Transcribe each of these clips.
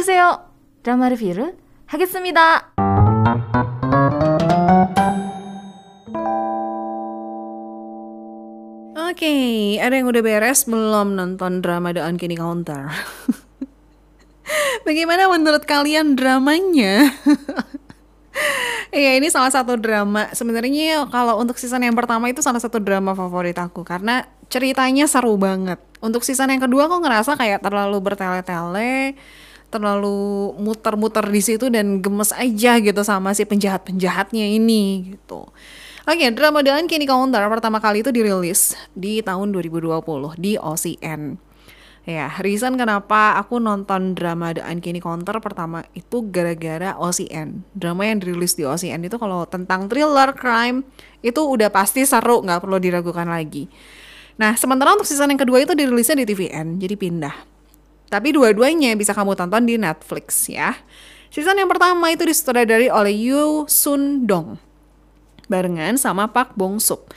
오세요. 드라마 리뷰를 하겠습니다. Oke, ada yang udah beres belum nonton drama The Uncanny Counter? Bagaimana menurut kalian dramanya? Iya ini salah satu drama sebenarnya kalau untuk season yang pertama itu salah satu drama favorit aku karena ceritanya seru banget. Untuk season yang kedua aku ngerasa kayak terlalu bertele-tele, terlalu muter-muter di situ dan gemes aja gitu sama si penjahat-penjahatnya ini gitu. Oke, drama The Uncanny Counter pertama kali itu dirilis di tahun 2020 di OCN. Ya, reason kenapa aku nonton drama The Uncanny Counter pertama itu gara-gara OCN. Drama yang dirilis di OCN itu kalau tentang thriller, crime, itu udah pasti seru, nggak perlu diragukan lagi. Nah, sementara untuk season yang kedua itu dirilisnya di TVN, jadi pindah. Tapi dua-duanya bisa kamu tonton di Netflix ya. Season yang pertama itu disutradari oleh Yoo Sun Dong barengan sama Park Bong Suk.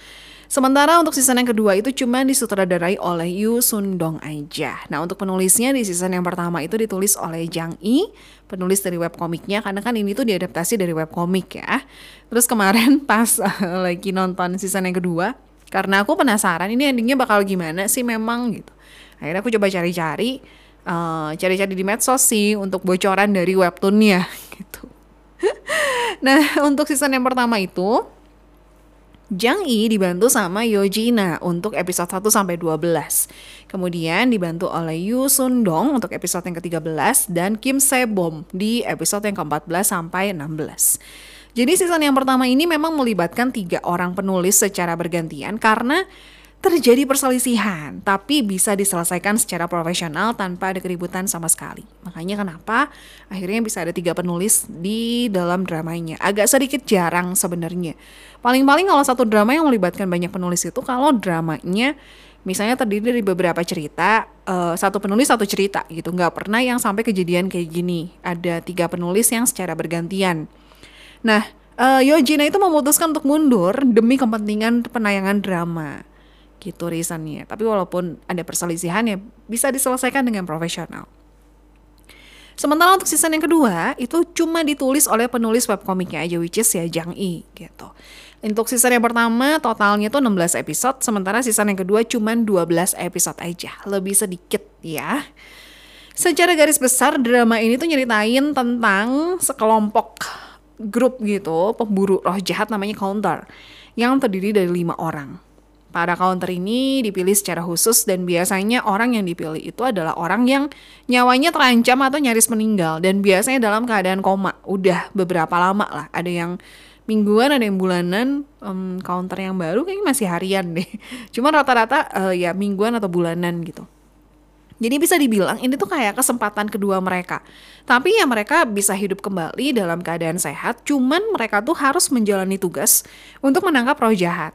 Sementara untuk season yang kedua itu cuma disutradarai oleh Yu Sun Dong aja. Nah untuk penulisnya di season yang pertama itu ditulis oleh Jang Yi, penulis dari webkomiknya karena kan ini tuh diadaptasi dari webkomik ya. Terus kemarin pas uh, lagi nonton season yang kedua, karena aku penasaran ini endingnya bakal gimana sih memang gitu. Akhirnya aku coba cari-cari, uh, cari-cari di medsos sih untuk bocoran dari webtoonnya gitu. nah untuk season yang pertama itu Jang Yi dibantu sama Yojina untuk episode 1 sampai 12. Kemudian dibantu oleh Yu Sun Dong untuk episode yang ke-13 dan Kim Se Bom di episode yang ke-14 sampai 16. Jadi season yang pertama ini memang melibatkan tiga orang penulis secara bergantian karena terjadi perselisihan, tapi bisa diselesaikan secara profesional tanpa ada keributan sama sekali. Makanya kenapa akhirnya bisa ada tiga penulis di dalam dramanya. Agak sedikit jarang sebenarnya. Paling-paling kalau satu drama yang melibatkan banyak penulis itu kalau dramanya misalnya terdiri dari beberapa cerita, uh, satu penulis satu cerita gitu. Nggak pernah yang sampai kejadian kayak gini. Ada tiga penulis yang secara bergantian. Nah, uh, Yojina itu memutuskan untuk mundur demi kepentingan penayangan drama gitu reasonnya. Tapi walaupun ada perselisihan ya bisa diselesaikan dengan profesional. Sementara untuk season yang kedua itu cuma ditulis oleh penulis webkomiknya aja which is ya Jang Yi gitu. Untuk season yang pertama totalnya tuh 16 episode, sementara season yang kedua cuma 12 episode aja, lebih sedikit ya. Secara garis besar drama ini tuh nyeritain tentang sekelompok grup gitu, pemburu roh jahat namanya Counter, yang terdiri dari lima orang. Para counter ini dipilih secara khusus dan biasanya orang yang dipilih itu adalah orang yang nyawanya terancam atau nyaris meninggal dan biasanya dalam keadaan koma. Udah beberapa lama lah. Ada yang mingguan, ada yang bulanan. Um, counter yang baru kayaknya masih harian deh. Cuma rata-rata uh, ya mingguan atau bulanan gitu. Jadi bisa dibilang ini tuh kayak kesempatan kedua mereka. Tapi ya mereka bisa hidup kembali dalam keadaan sehat, cuman mereka tuh harus menjalani tugas untuk menangkap roh jahat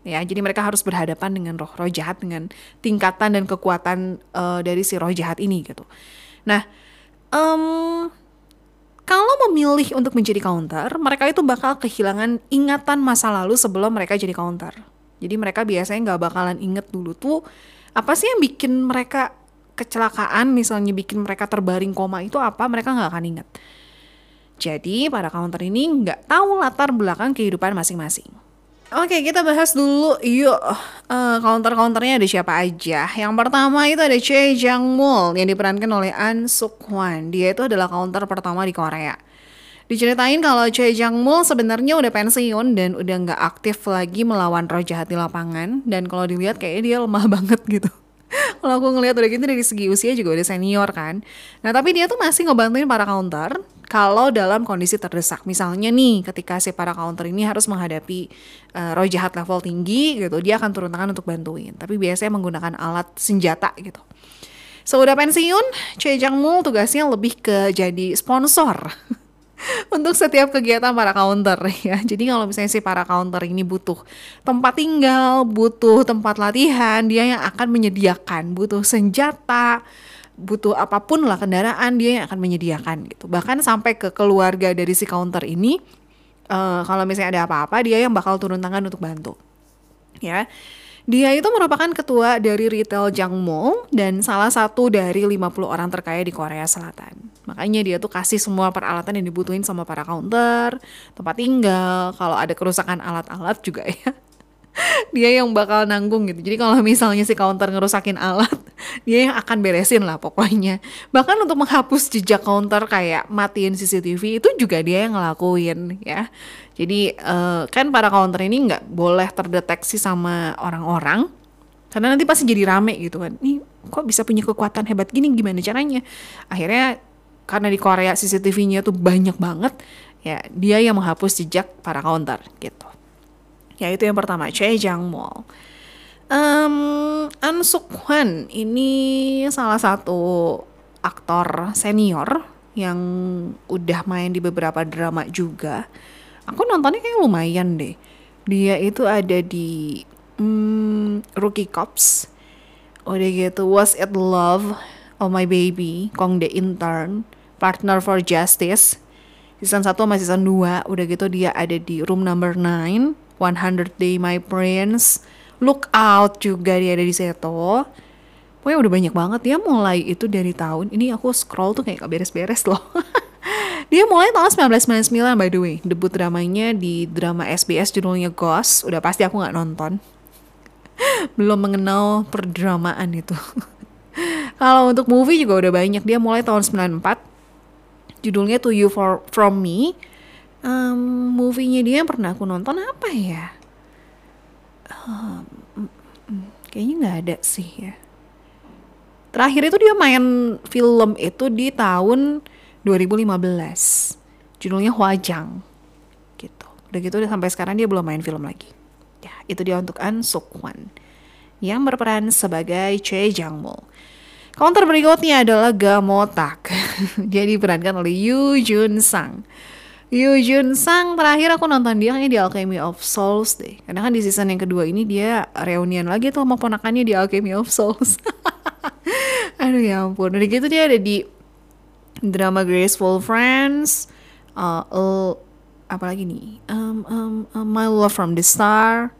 ya jadi mereka harus berhadapan dengan roh-roh jahat dengan tingkatan dan kekuatan uh, dari si roh jahat ini gitu. Nah um, kalau memilih untuk menjadi counter mereka itu bakal kehilangan ingatan masa lalu sebelum mereka jadi counter. Jadi mereka biasanya nggak bakalan inget dulu tuh apa sih yang bikin mereka kecelakaan misalnya bikin mereka terbaring koma itu apa mereka nggak akan inget. Jadi para counter ini nggak tahu latar belakang kehidupan masing-masing Oke, kita bahas dulu yuk uh, counter-counternya ada siapa aja. Yang pertama itu ada Choi Jang Mul yang diperankan oleh An Suk Hwan. Dia itu adalah counter pertama di Korea. Diceritain kalau Choi Jang Mul sebenarnya udah pensiun dan udah nggak aktif lagi melawan roh jahat di lapangan. Dan kalau dilihat kayaknya dia lemah banget gitu. Kalau aku ngelihat udah gitu dari segi usia juga udah senior kan. Nah tapi dia tuh masih ngebantuin para counter kalau dalam kondisi terdesak. Misalnya nih, ketika si para counter ini harus menghadapi uh, roh jahat level tinggi gitu, dia akan turun tangan untuk bantuin. Tapi biasanya menggunakan alat senjata gitu. Sudah so, pensiun, Choi Jang Mul tugasnya lebih ke jadi sponsor untuk setiap kegiatan para counter ya. Jadi kalau misalnya si para counter ini butuh tempat tinggal, butuh tempat latihan, dia yang akan menyediakan, butuh senjata, butuh apa pun lah kendaraan dia yang akan menyediakan gitu. Bahkan sampai ke keluarga dari si counter ini uh, kalau misalnya ada apa-apa dia yang bakal turun tangan untuk bantu ya Dia itu merupakan ketua dari retail Jangmo dan salah satu dari 50 orang terkaya di Korea Selatan. Makanya dia tuh kasih semua peralatan yang dibutuhin sama para counter, tempat tinggal, kalau ada kerusakan alat-alat juga ya. Dia yang bakal nanggung gitu. Jadi kalau misalnya si counter ngerusakin alat, dia yang akan beresin lah pokoknya. Bahkan untuk menghapus jejak counter kayak matiin CCTV itu juga dia yang ngelakuin ya. Jadi uh, kan para counter ini nggak boleh terdeteksi sama orang-orang karena nanti pasti jadi rame gitu kan. Nih kok bisa punya kekuatan hebat gini gimana caranya? Akhirnya karena di Korea CCTV-nya tuh banyak banget, ya dia yang menghapus jejak para counter gitu. Ya itu yang pertama, Choi Jang Mall. Um, An Suk Hwan ini salah satu aktor senior yang udah main di beberapa drama juga. Aku nontonnya kayak lumayan deh. Dia itu ada di um, Rookie Cops. Udah gitu Was It Love Oh My Baby, Kong The Intern, Partner for Justice. Season 1 sama season 2 Udah gitu dia ada di Room Number 9 100 Day My Prince Look Out juga dia ada di situ Pokoknya udah banyak banget. Dia mulai itu dari tahun Ini aku scroll tuh kayak beres-beres loh. Dia mulai tahun 1999 by the way. Debut dramanya di drama SBS judulnya Ghost. Udah pasti aku gak nonton. Belum mengenal perdramaan itu. Kalau untuk movie juga udah banyak. Dia mulai tahun 94 judulnya To You For From Me. Um, movie-nya dia yang pernah aku nonton apa ya kayaknya nggak ada sih ya terakhir itu dia main film itu di tahun 2015 judulnya Huajang gitu udah gitu udah sampai sekarang dia belum main film lagi ya itu dia untuk An Suk Hwan yang berperan sebagai Choi Jang Mo Counter berikutnya adalah Gamotak. Dia diperankan oleh Yu Jun Sang. Yu Jun Sang terakhir aku nonton dia kayaknya di Alchemy of Souls deh. Karena kan di season yang kedua ini dia reunian lagi tuh sama ponakannya di Alchemy of Souls. Aduh ya ampun. Udah gitu dia ada di drama Graceful Friends, uh, uh, apa lagi nih? Um, um, um, My Love from the Star,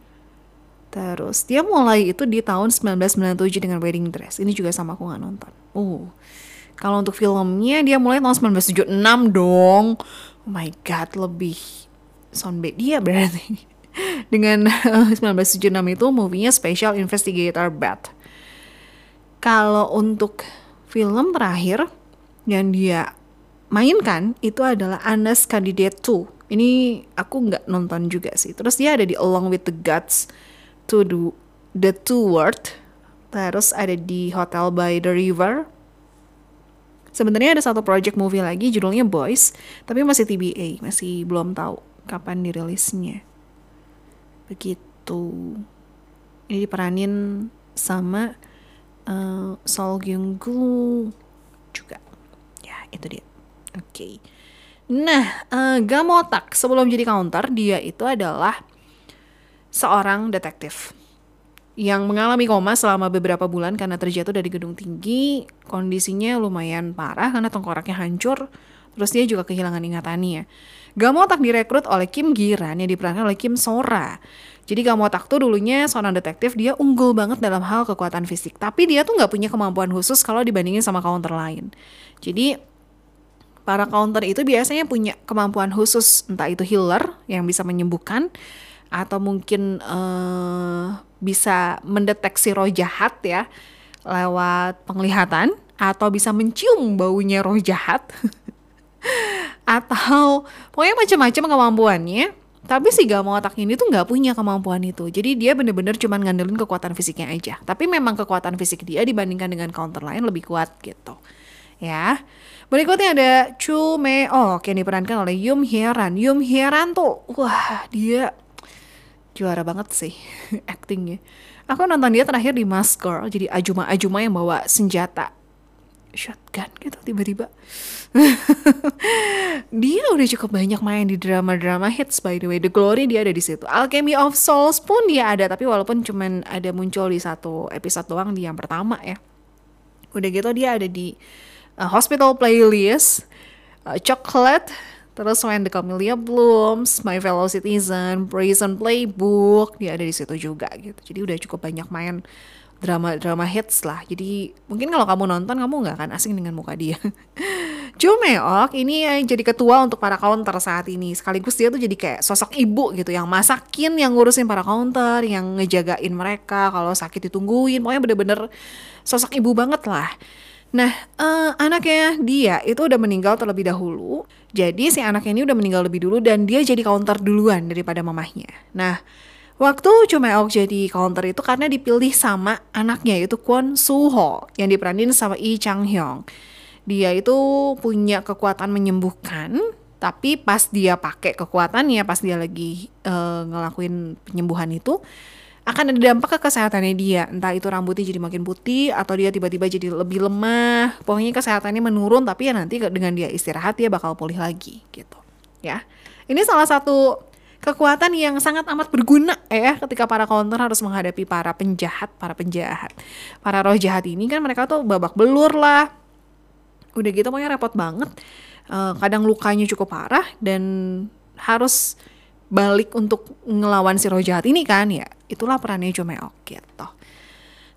Terus dia mulai itu di tahun 1997 dengan Wedding Dress. Ini juga sama aku nggak nonton. Oh, kalau untuk filmnya dia mulai tahun 1976 dong. Oh my god, lebih soundbite dia berarti. dengan 1976 itu movie-nya Special Investigator Bat. Kalau untuk film terakhir yang dia mainkan itu adalah Anas Candidate 2. Ini aku nggak nonton juga sih. Terus dia ada di Along with the Gods to do the two word terus ada di Hotel by the River sebenarnya ada satu project movie lagi judulnya Boys tapi masih TBA masih belum tahu kapan dirilisnya. Begitu. Ini diperanin sama uh, Sol Gyung Gu juga. Ya itu dia. Oke. Okay. nah uh, Gamotak sebelum jadi counter dia itu adalah seorang detektif yang mengalami koma selama beberapa bulan karena terjatuh dari gedung tinggi. Kondisinya lumayan parah karena tengkoraknya hancur. Terus dia juga kehilangan ingatannya. Gamotak direkrut oleh Kim Giran yang diperankan oleh Kim Sora. Jadi Gamotak tuh dulunya seorang detektif, dia unggul banget dalam hal kekuatan fisik. Tapi dia tuh nggak punya kemampuan khusus kalau dibandingin sama counter lain. Jadi para counter itu biasanya punya kemampuan khusus, entah itu healer yang bisa menyembuhkan, atau mungkin uh, bisa mendeteksi roh jahat ya lewat penglihatan atau bisa mencium baunya roh jahat. Atau pokoknya macam-macam kemampuannya tapi si Gamo otak ini tuh nggak punya kemampuan itu. Jadi dia bener-bener cuma ngandelin kekuatan fisiknya aja. Tapi memang kekuatan fisik dia dibandingkan dengan counter lain lebih kuat gitu. Ya. Berikutnya ada Chu Oh yang diperankan oleh Yum Hyeran Yum Hyeran tuh wah dia juara banget sih actingnya. Aku nonton dia terakhir di Mask Girl, jadi Ajuma-Ajuma yang bawa senjata shotgun gitu tiba-tiba. dia udah cukup banyak main di drama-drama hits by the way. The Glory dia ada di situ. Alchemy of Souls pun dia ada, tapi walaupun cuman ada muncul di satu episode doang di yang pertama ya. Udah gitu dia ada di uh, Hospital Playlist, uh, Chocolate, Terus When the Camellia Blooms, My Fellow Citizen, Prison Playbook, dia ada di situ juga gitu. Jadi udah cukup banyak main drama-drama hits lah. Jadi mungkin kalau kamu nonton kamu nggak akan asing dengan muka dia. Jo Meok ini yang jadi ketua untuk para counter saat ini. Sekaligus dia tuh jadi kayak sosok ibu gitu yang masakin, yang ngurusin para counter, yang ngejagain mereka kalau sakit ditungguin. Pokoknya bener-bener sosok ibu banget lah. Nah, uh, anaknya dia itu udah meninggal terlebih dahulu. Jadi si anaknya ini udah meninggal lebih dulu dan dia jadi counter duluan daripada mamahnya. Nah, waktu Chumeok jadi counter itu karena dipilih sama anaknya yaitu Kwon Suho yang diperanin sama Lee Chang Hyung. Dia itu punya kekuatan menyembuhkan, tapi pas dia pakai kekuatannya, pas dia lagi uh, ngelakuin penyembuhan itu, akan ada dampak ke kesehatannya dia. Entah itu rambutnya jadi makin putih atau dia tiba-tiba jadi lebih lemah. Pokoknya kesehatannya menurun tapi ya nanti dengan dia istirahat dia bakal pulih lagi gitu. Ya. Ini salah satu kekuatan yang sangat amat berguna ya ketika para counter harus menghadapi para penjahat, para penjahat. Para roh jahat ini kan mereka tuh babak belur lah. Udah gitu pokoknya repot banget. Uh, kadang lukanya cukup parah dan harus balik untuk ngelawan si roh jahat ini kan ya itulah perannya Jomeok gitu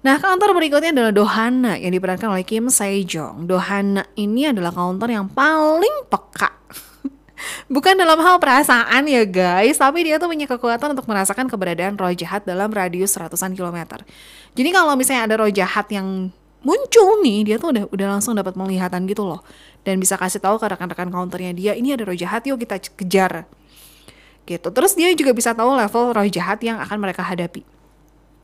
Nah, counter berikutnya adalah Dohana yang diperankan oleh Kim Sejong. Dohana ini adalah counter yang paling peka. Bukan dalam hal perasaan ya guys, tapi dia tuh punya kekuatan untuk merasakan keberadaan roh jahat dalam radius ratusan kilometer. Jadi kalau misalnya ada roh jahat yang muncul nih, dia tuh udah udah langsung dapat penglihatan gitu loh. Dan bisa kasih tahu ke rekan-rekan counternya dia, ini ada roh jahat, yuk kita kejar gitu. Terus dia juga bisa tahu level roh jahat yang akan mereka hadapi.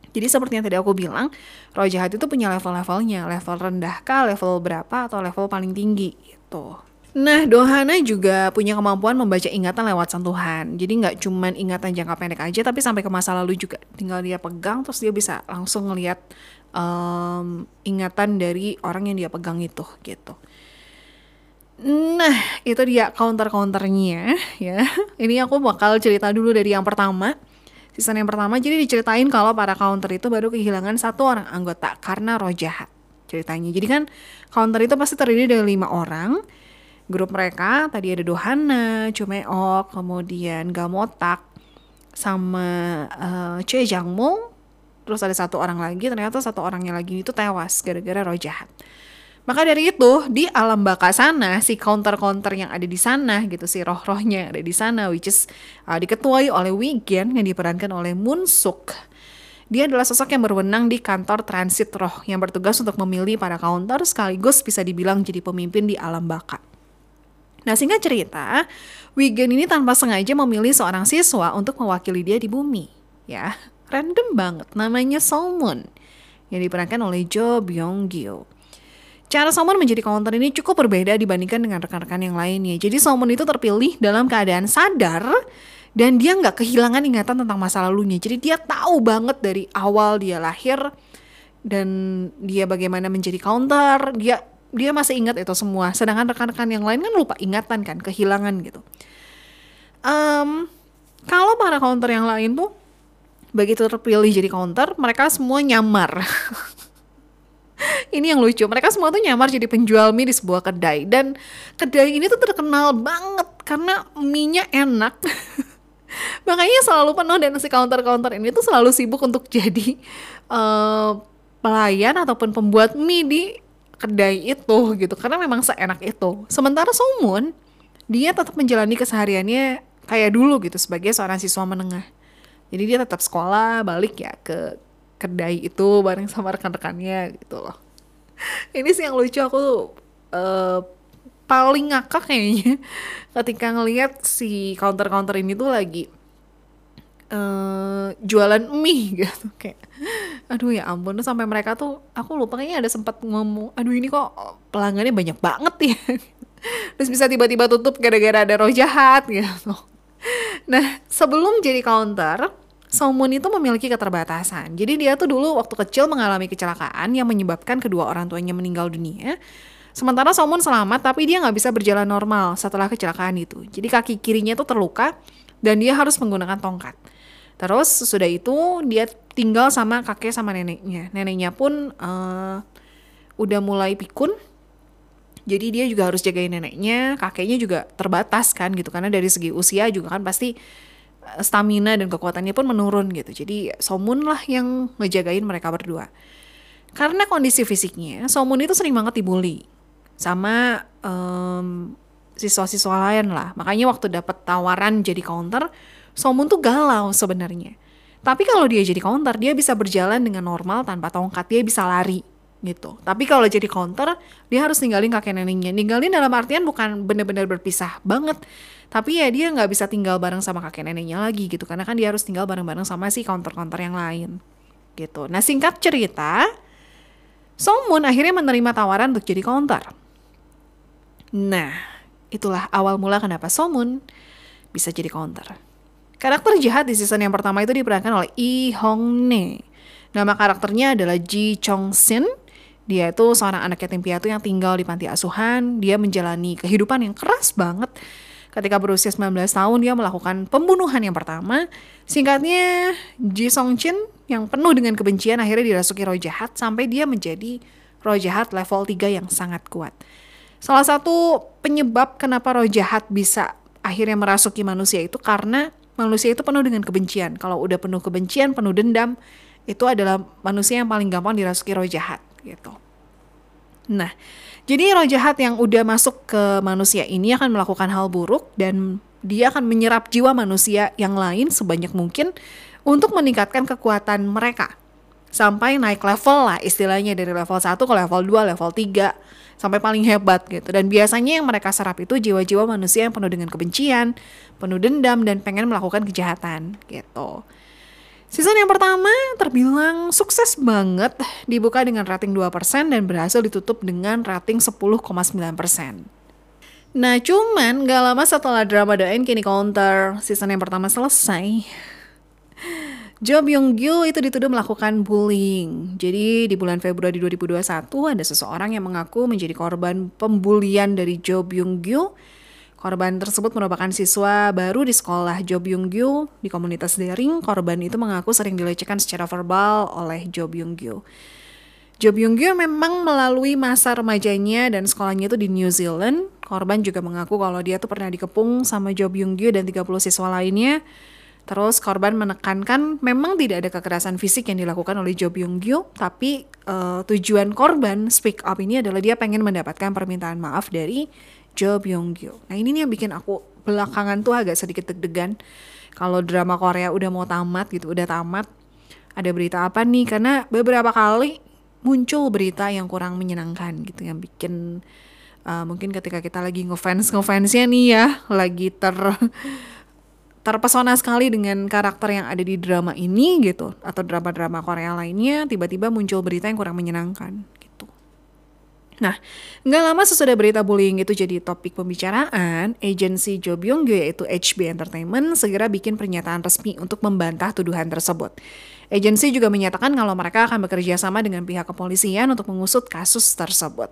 Jadi seperti yang tadi aku bilang, roh jahat itu punya level-levelnya, level rendah kah, level berapa, atau level paling tinggi gitu. Nah, Dohana juga punya kemampuan membaca ingatan lewat sentuhan. Jadi nggak cuman ingatan jangka pendek aja, tapi sampai ke masa lalu juga. Tinggal dia pegang, terus dia bisa langsung ngeliat um, ingatan dari orang yang dia pegang itu, gitu. Nah, itu dia counter-counternya ya. Ini aku bakal cerita dulu dari yang pertama. Season yang pertama jadi diceritain kalau para counter itu baru kehilangan satu orang anggota karena roh jahat. Ceritanya. Jadi kan counter itu pasti terdiri dari lima orang. Grup mereka tadi ada Dohana, Chumeok, kemudian Gamotak, sama uh, Choi Jangmo. Terus ada satu orang lagi, ternyata satu orangnya lagi itu tewas gara-gara roh jahat. Maka dari itu di alam baka sana si counter-counter yang ada di sana gitu si roh-rohnya yang ada di sana which is uh, diketuai oleh Wigen yang diperankan oleh Munsuk. Dia adalah sosok yang berwenang di kantor transit roh yang bertugas untuk memilih para counter sekaligus bisa dibilang jadi pemimpin di alam baka. Nah singkat cerita, Wigen ini tanpa sengaja memilih seorang siswa untuk mewakili dia di bumi. Ya, random banget. Namanya Solmon yang diperankan oleh Jo Byung Gil. Cara Salmon menjadi counter ini cukup berbeda dibandingkan dengan rekan-rekan yang lainnya. Jadi Salmon itu terpilih dalam keadaan sadar dan dia nggak kehilangan ingatan tentang masa lalunya. Jadi dia tahu banget dari awal dia lahir dan dia bagaimana menjadi counter. Dia dia masih ingat itu semua. Sedangkan rekan-rekan yang lain kan lupa ingatan kan, kehilangan gitu. Um, kalau para counter yang lain tuh begitu terpilih jadi counter, mereka semua nyamar. ini yang lucu. Mereka semua tuh nyamar jadi penjual mie di sebuah kedai. Dan kedai ini tuh terkenal banget karena mie-nya enak. Makanya selalu penuh dan si counter-counter ini tuh selalu sibuk untuk jadi uh, pelayan ataupun pembuat mie di kedai itu gitu. Karena memang seenak itu. Sementara Somun dia tetap menjalani kesehariannya kayak dulu gitu sebagai seorang siswa menengah. Jadi dia tetap sekolah balik ya ke kedai itu bareng sama rekan-rekannya gitu loh ini sih yang lucu aku uh, paling ngakak kayaknya ketika ngelihat si counter-counter ini tuh lagi uh, jualan mie gitu kayak aduh ya ampun. Sampai mereka tuh aku lupa kayaknya ada sempat ngomong aduh ini kok pelanggannya banyak banget ya. Terus bisa tiba-tiba tutup gara-gara ada roh jahat gitu. Nah sebelum jadi counter Somun itu memiliki keterbatasan. Jadi dia tuh dulu waktu kecil mengalami kecelakaan yang menyebabkan kedua orang tuanya meninggal dunia. Sementara Somun selamat tapi dia nggak bisa berjalan normal setelah kecelakaan itu. Jadi kaki kirinya tuh terluka dan dia harus menggunakan tongkat. Terus sudah itu dia tinggal sama kakek sama neneknya. Neneknya pun uh, udah mulai pikun. Jadi dia juga harus jagain neneknya, kakeknya juga terbatas kan gitu karena dari segi usia juga kan pasti stamina dan kekuatannya pun menurun gitu. Jadi Somun lah yang ngejagain mereka berdua. Karena kondisi fisiknya, Somun itu sering banget dibully sama em, siswa-siswa lain lah. Makanya waktu dapat tawaran jadi counter, Somun tuh galau sebenarnya. Tapi kalau dia jadi counter, dia bisa berjalan dengan normal tanpa tongkat, dia bisa lari gitu. Tapi kalau jadi counter, dia harus ninggalin kakek neneknya. Ninggalin dalam artian bukan benar-benar berpisah banget. Tapi ya dia nggak bisa tinggal bareng sama kakek neneknya lagi gitu. Karena kan dia harus tinggal bareng-bareng sama si counter-counter yang lain. Gitu. Nah singkat cerita, Songmun akhirnya menerima tawaran untuk jadi counter. Nah, itulah awal mula kenapa Somun bisa jadi counter. Karakter jahat di season yang pertama itu diperankan oleh Lee Hong Ne. Nama karakternya adalah Ji Chong Sin. Dia itu seorang anak yatim piatu yang tinggal di panti asuhan. Dia menjalani kehidupan yang keras banget. Ketika berusia 19 tahun, dia melakukan pembunuhan yang pertama. Singkatnya, Ji Song Chin yang penuh dengan kebencian akhirnya dirasuki roh jahat sampai dia menjadi roh jahat level 3 yang sangat kuat. Salah satu penyebab kenapa roh jahat bisa akhirnya merasuki manusia itu karena manusia itu penuh dengan kebencian. Kalau udah penuh kebencian, penuh dendam, itu adalah manusia yang paling gampang dirasuki roh jahat gitu. Nah, jadi roh jahat yang udah masuk ke manusia ini akan melakukan hal buruk dan dia akan menyerap jiwa manusia yang lain sebanyak mungkin untuk meningkatkan kekuatan mereka. Sampai naik level lah istilahnya dari level 1 ke level 2, level 3 sampai paling hebat gitu. Dan biasanya yang mereka serap itu jiwa-jiwa manusia yang penuh dengan kebencian, penuh dendam dan pengen melakukan kejahatan gitu. Season yang pertama terbilang sukses banget, dibuka dengan rating 2% dan berhasil ditutup dengan rating 10,9%. Nah cuman gak lama setelah drama The End Kini Counter season yang pertama selesai, Jo Byung Gyu itu dituduh melakukan bullying. Jadi di bulan Februari 2021 ada seseorang yang mengaku menjadi korban pembulian dari Jo Byung Gyu. Korban tersebut merupakan siswa baru di sekolah Jo Byung Gyu di komunitas daring. Korban itu mengaku sering dilecehkan secara verbal oleh Jo Byung Gyu. Jo Byung Gyu memang melalui masa remajanya dan sekolahnya itu di New Zealand. Korban juga mengaku kalau dia tuh pernah dikepung sama Jo Byung Gyu dan 30 siswa lainnya Terus korban menekankan memang tidak ada kekerasan fisik yang dilakukan oleh Jo Byung Gyu, tapi uh, tujuan korban speak up ini adalah dia pengen mendapatkan permintaan maaf dari Jo Byung. Nah ini nih yang bikin aku belakangan tuh agak sedikit deg-degan kalau drama Korea udah mau tamat gitu, udah tamat. Ada berita apa nih? Karena beberapa kali muncul berita yang kurang menyenangkan gitu yang bikin uh, mungkin ketika kita lagi ngefans ngefansnya nih ya lagi ter terpesona sekali dengan karakter yang ada di drama ini gitu atau drama-drama Korea lainnya tiba-tiba muncul berita yang kurang menyenangkan. Nah, nggak lama sesudah berita bullying itu jadi topik pembicaraan, agensi Jo Byung Gyo yaitu HB Entertainment segera bikin pernyataan resmi untuk membantah tuduhan tersebut. Agensi juga menyatakan kalau mereka akan bekerja sama dengan pihak kepolisian untuk mengusut kasus tersebut.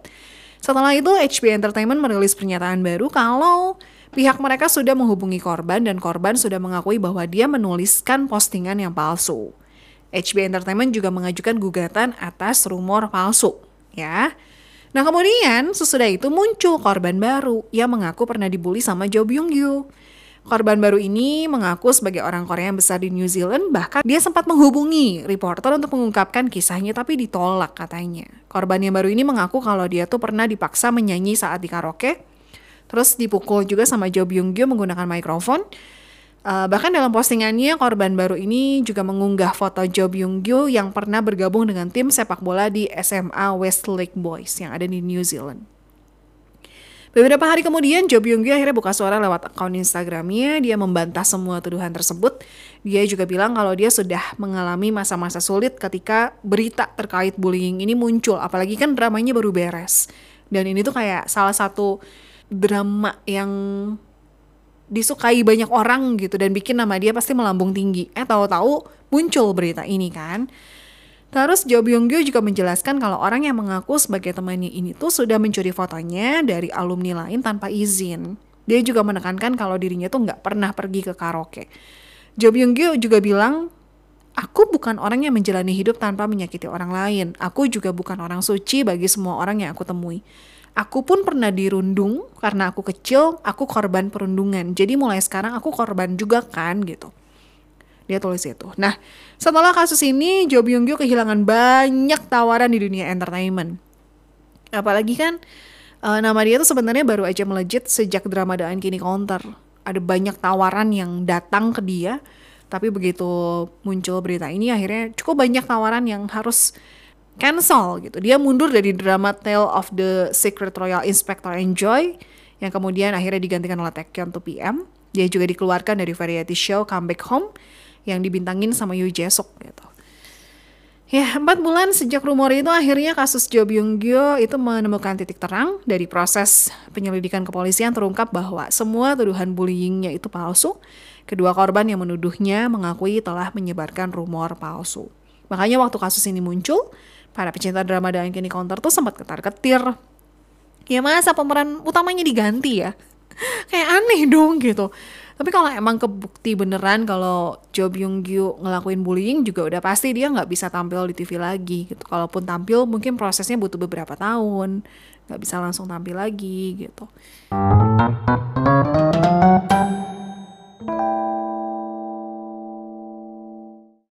Setelah itu, HB Entertainment merilis pernyataan baru kalau Pihak mereka sudah menghubungi korban dan korban sudah mengakui bahwa dia menuliskan postingan yang palsu. HB Entertainment juga mengajukan gugatan atas rumor palsu, ya. Nah kemudian sesudah itu muncul korban baru yang mengaku pernah dibully sama Jo Byung Gyu. Korban baru ini mengaku sebagai orang Korea yang besar di New Zealand, bahkan dia sempat menghubungi reporter untuk mengungkapkan kisahnya tapi ditolak katanya. Korban yang baru ini mengaku kalau dia tuh pernah dipaksa menyanyi saat di karaoke Terus dipukul juga sama Jo Byung Gyo menggunakan mikrofon. Uh, bahkan dalam postingannya, korban baru ini juga mengunggah foto Jo Byung Gyo yang pernah bergabung dengan tim sepak bola di SMA Westlake Boys yang ada di New Zealand. Beberapa hari kemudian, Jo Byung Gyo akhirnya buka suara lewat akun Instagramnya. Dia membantah semua tuduhan tersebut. Dia juga bilang kalau dia sudah mengalami masa-masa sulit ketika berita terkait bullying ini muncul. Apalagi kan dramanya baru beres. Dan ini tuh kayak salah satu drama yang disukai banyak orang gitu dan bikin nama dia pasti melambung tinggi. Eh tahu-tahu muncul berita ini kan. Terus Jo Byung Gyo juga menjelaskan kalau orang yang mengaku sebagai temannya ini tuh sudah mencuri fotonya dari alumni lain tanpa izin. Dia juga menekankan kalau dirinya tuh nggak pernah pergi ke karaoke. Jo Byung Gyo juga bilang, Aku bukan orang yang menjalani hidup tanpa menyakiti orang lain. Aku juga bukan orang suci bagi semua orang yang aku temui. Aku pun pernah dirundung karena aku kecil, aku korban perundungan. Jadi mulai sekarang aku korban juga kan gitu. Dia tulis itu. Nah, setelah kasus ini, Jo Byung Gyu kehilangan banyak tawaran di dunia entertainment. Apalagi kan uh, nama dia tuh sebenarnya baru aja melejit sejak drama The Kini Counter. Ada banyak tawaran yang datang ke dia, tapi begitu muncul berita ini akhirnya cukup banyak tawaran yang harus cancel gitu. Dia mundur dari drama Tale of the Secret Royal Inspector Enjoy yang kemudian akhirnya digantikan oleh Taekyon 2 PM. Dia juga dikeluarkan dari variety show Come Back Home yang dibintangin sama Yoo Jae Suk gitu. Ya, empat bulan sejak rumor itu akhirnya kasus Jo Byung Gyo itu menemukan titik terang dari proses penyelidikan kepolisian terungkap bahwa semua tuduhan bullyingnya itu palsu. Kedua korban yang menuduhnya mengakui telah menyebarkan rumor palsu. Makanya waktu kasus ini muncul, para pecinta drama dan kini counter tuh sempat ketar-ketir. Ya masa pemeran utamanya diganti ya? Kayak aneh dong gitu. Tapi kalau emang kebukti beneran kalau Jo Byung Gyu ngelakuin bullying juga udah pasti dia nggak bisa tampil di TV lagi gitu. Kalaupun tampil mungkin prosesnya butuh beberapa tahun, nggak bisa langsung tampil lagi gitu.